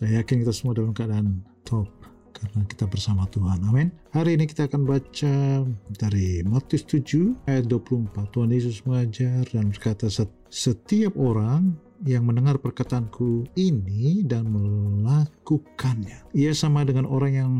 Saya yakin kita semua dalam keadaan top karena kita bersama Tuhan. Amin. Hari ini kita akan baca dari Matius 7 ayat 24. Tuhan Yesus mengajar dan berkata setiap orang yang mendengar perkataanku ini dan melakukannya. Ia sama dengan orang yang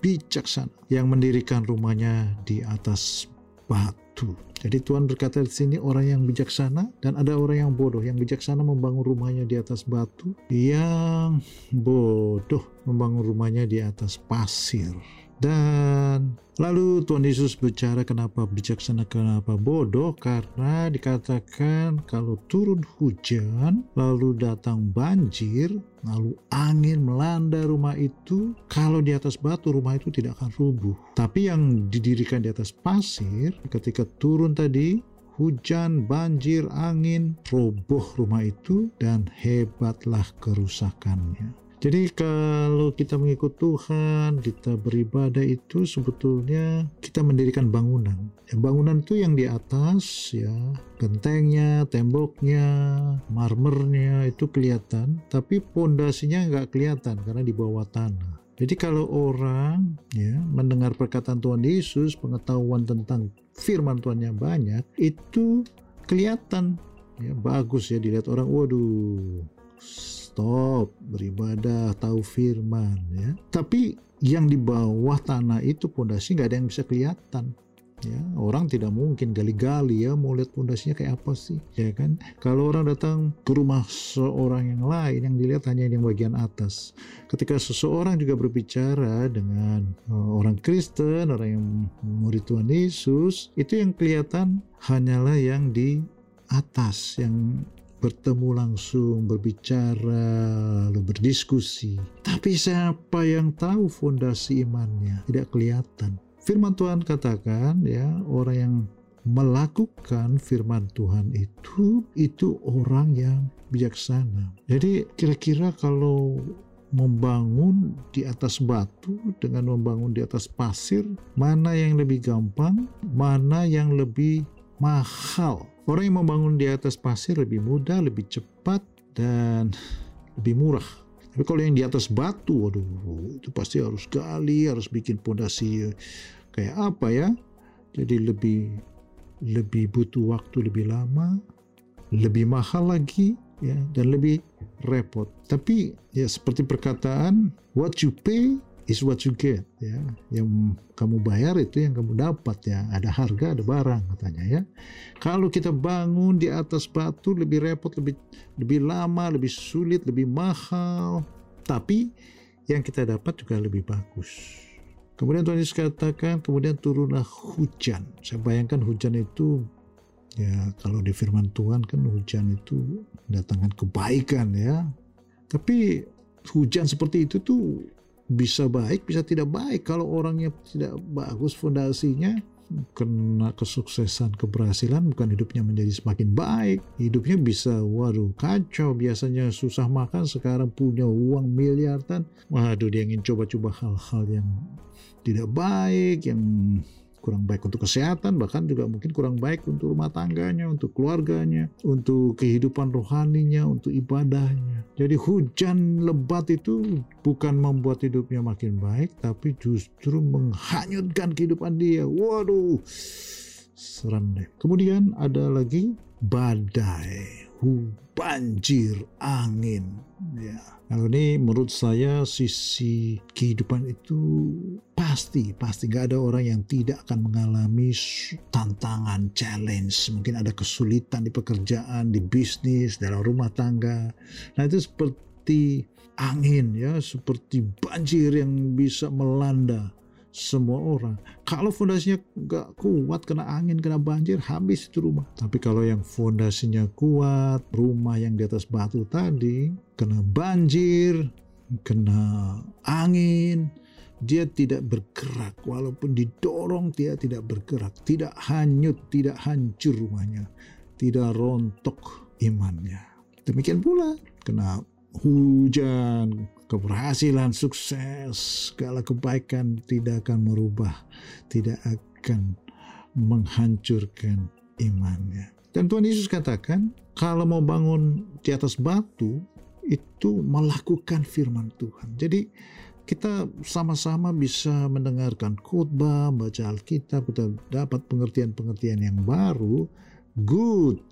bijaksana yang mendirikan rumahnya di atas batu. Jadi Tuhan berkata di sini orang yang bijaksana dan ada orang yang bodoh. Yang bijaksana membangun rumahnya di atas batu, yang bodoh membangun rumahnya di atas pasir. Dan lalu Tuhan Yesus bicara kenapa bijaksana, kenapa bodoh, karena dikatakan kalau turun hujan, lalu datang banjir, lalu angin melanda rumah itu, kalau di atas batu rumah itu tidak akan rubuh. Tapi yang didirikan di atas pasir, ketika turun tadi, hujan, banjir, angin, roboh rumah itu, dan hebatlah kerusakannya. Jadi kalau kita mengikut Tuhan, kita beribadah itu sebetulnya kita mendirikan bangunan. Ya, bangunan itu yang di atas ya, gentengnya, temboknya, marmernya itu kelihatan, tapi pondasinya nggak kelihatan karena di bawah tanah. Jadi kalau orang ya mendengar perkataan Tuhan Yesus, pengetahuan tentang firman Tuhannya banyak, itu kelihatan ya bagus ya dilihat orang, waduh stop beribadah tahu firman ya. Tapi yang di bawah tanah itu pondasi nggak ada yang bisa kelihatan ya. Orang tidak mungkin gali-gali ya mau lihat pondasinya kayak apa sih ya kan. Kalau orang datang ke rumah seorang yang lain yang dilihat hanya yang bagian atas. Ketika seseorang juga berbicara dengan uh, orang Kristen orang yang murid Tuhan Yesus itu yang kelihatan hanyalah yang di atas yang bertemu langsung, berbicara, lalu berdiskusi. Tapi siapa yang tahu fondasi imannya? Tidak kelihatan. Firman Tuhan katakan ya, orang yang melakukan firman Tuhan itu itu orang yang bijaksana. Jadi kira-kira kalau membangun di atas batu dengan membangun di atas pasir, mana yang lebih gampang, mana yang lebih mahal. Orang yang membangun di atas pasir lebih mudah, lebih cepat, dan lebih murah. Tapi kalau yang di atas batu, waduh, itu pasti harus gali, harus bikin pondasi kayak apa ya. Jadi lebih lebih butuh waktu lebih lama, lebih mahal lagi, ya, dan lebih repot. Tapi ya seperti perkataan, what you pay is what you get ya. Yang kamu bayar itu yang kamu dapat ya. Ada harga ada barang katanya ya. Kalau kita bangun di atas batu lebih repot lebih lebih lama lebih sulit lebih mahal. Tapi yang kita dapat juga lebih bagus. Kemudian Tuhan Yesus katakan kemudian turunlah hujan. Saya bayangkan hujan itu ya kalau di firman Tuhan kan hujan itu mendatangkan kebaikan ya. Tapi hujan seperti itu tuh bisa baik bisa tidak baik. Kalau orangnya tidak bagus fondasinya kena kesuksesan keberhasilan bukan hidupnya menjadi semakin baik. Hidupnya bisa waduh kacau. Biasanya susah makan sekarang punya uang miliaran waduh dia ingin coba-coba hal-hal yang tidak baik yang kurang baik untuk kesehatan, bahkan juga mungkin kurang baik untuk rumah tangganya, untuk keluarganya, untuk kehidupan rohaninya, untuk ibadahnya. Jadi hujan lebat itu bukan membuat hidupnya makin baik, tapi justru menghanyutkan kehidupan dia. Waduh, serem deh. Kemudian ada lagi badai, banjir, angin. Ya, kalau ini menurut saya sisi kehidupan itu pasti, pasti nggak ada orang yang tidak akan mengalami tantangan, challenge. Mungkin ada kesulitan di pekerjaan, di bisnis, dalam rumah tangga. Nah itu seperti angin ya, seperti banjir yang bisa melanda semua orang. Kalau fondasinya nggak kuat, kena angin, kena banjir, habis itu rumah. Tapi kalau yang fondasinya kuat, rumah yang di atas batu tadi, kena banjir, kena angin, dia tidak bergerak. Walaupun didorong, dia tidak bergerak. Tidak hanyut, tidak hancur rumahnya. Tidak rontok imannya. Demikian pula, kena hujan, keberhasilan, sukses, segala kebaikan tidak akan merubah, tidak akan menghancurkan imannya. Dan Tuhan Yesus katakan, kalau mau bangun di atas batu, itu melakukan firman Tuhan. Jadi kita sama-sama bisa mendengarkan khotbah, baca Alkitab, kita dapat pengertian-pengertian yang baru, good,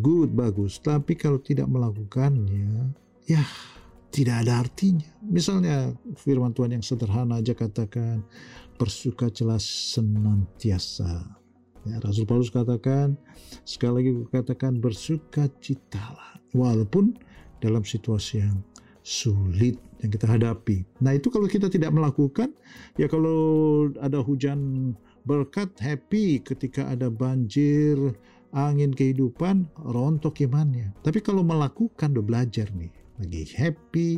good, bagus. Tapi kalau tidak melakukannya, ya tidak ada artinya. Misalnya firman Tuhan yang sederhana aja katakan, bersuka jelas senantiasa. Ya, Rasul Paulus katakan, sekali lagi katakan bersuka citalah. Walaupun dalam situasi yang sulit yang kita hadapi. Nah itu kalau kita tidak melakukan, ya kalau ada hujan berkat, happy. Ketika ada banjir, angin kehidupan, rontok imannya. Tapi kalau melakukan, udah belajar nih. Lagi happy,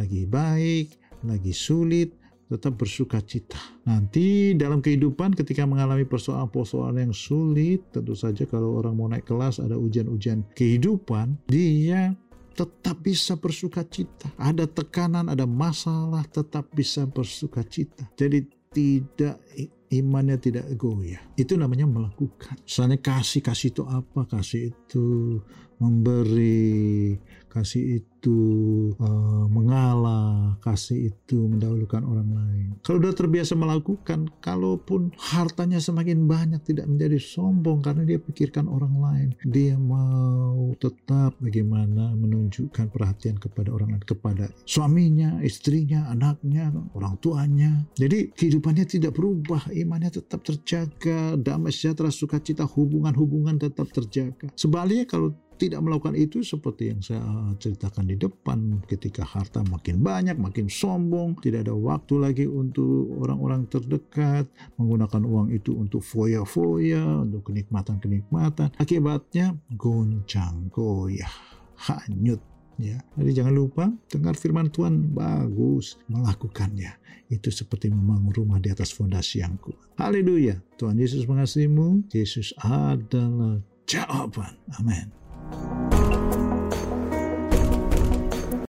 lagi baik, lagi sulit, tetap bersuka cita. Nanti dalam kehidupan ketika mengalami persoalan-persoalan yang sulit, tentu saja kalau orang mau naik kelas ada ujian-ujian kehidupan, dia tetap bisa bersuka cita. Ada tekanan, ada masalah, tetap bisa bersuka cita. Jadi tidak imannya tidak goyah. Itu namanya melakukan. Misalnya kasih, kasih itu apa? Kasih itu memberi, kasih itu uh, mengalah, kasih itu mendahulukan orang lain. Kalau sudah terbiasa melakukan, kalaupun hartanya semakin banyak tidak menjadi sombong karena dia pikirkan orang lain. Dia mau tetap bagaimana menunjukkan perhatian kepada orang lain, kepada suaminya, istrinya, anaknya, orang tuanya. Jadi kehidupannya tidak berubah, imannya tetap terjaga, damai sejahtera, sukacita, hubungan-hubungan tetap terjaga. Sebaliknya kalau tidak melakukan itu seperti yang saya ceritakan di depan ketika harta makin banyak makin sombong tidak ada waktu lagi untuk orang-orang terdekat menggunakan uang itu untuk foya-foya untuk kenikmatan-kenikmatan akibatnya goncang goyah hanyut ya. Jadi jangan lupa dengar firman Tuhan bagus melakukannya. Itu seperti membangun rumah di atas fondasi yang kuat. Haleluya. Tuhan Yesus mengasihimu. Yesus adalah jawaban. Amin.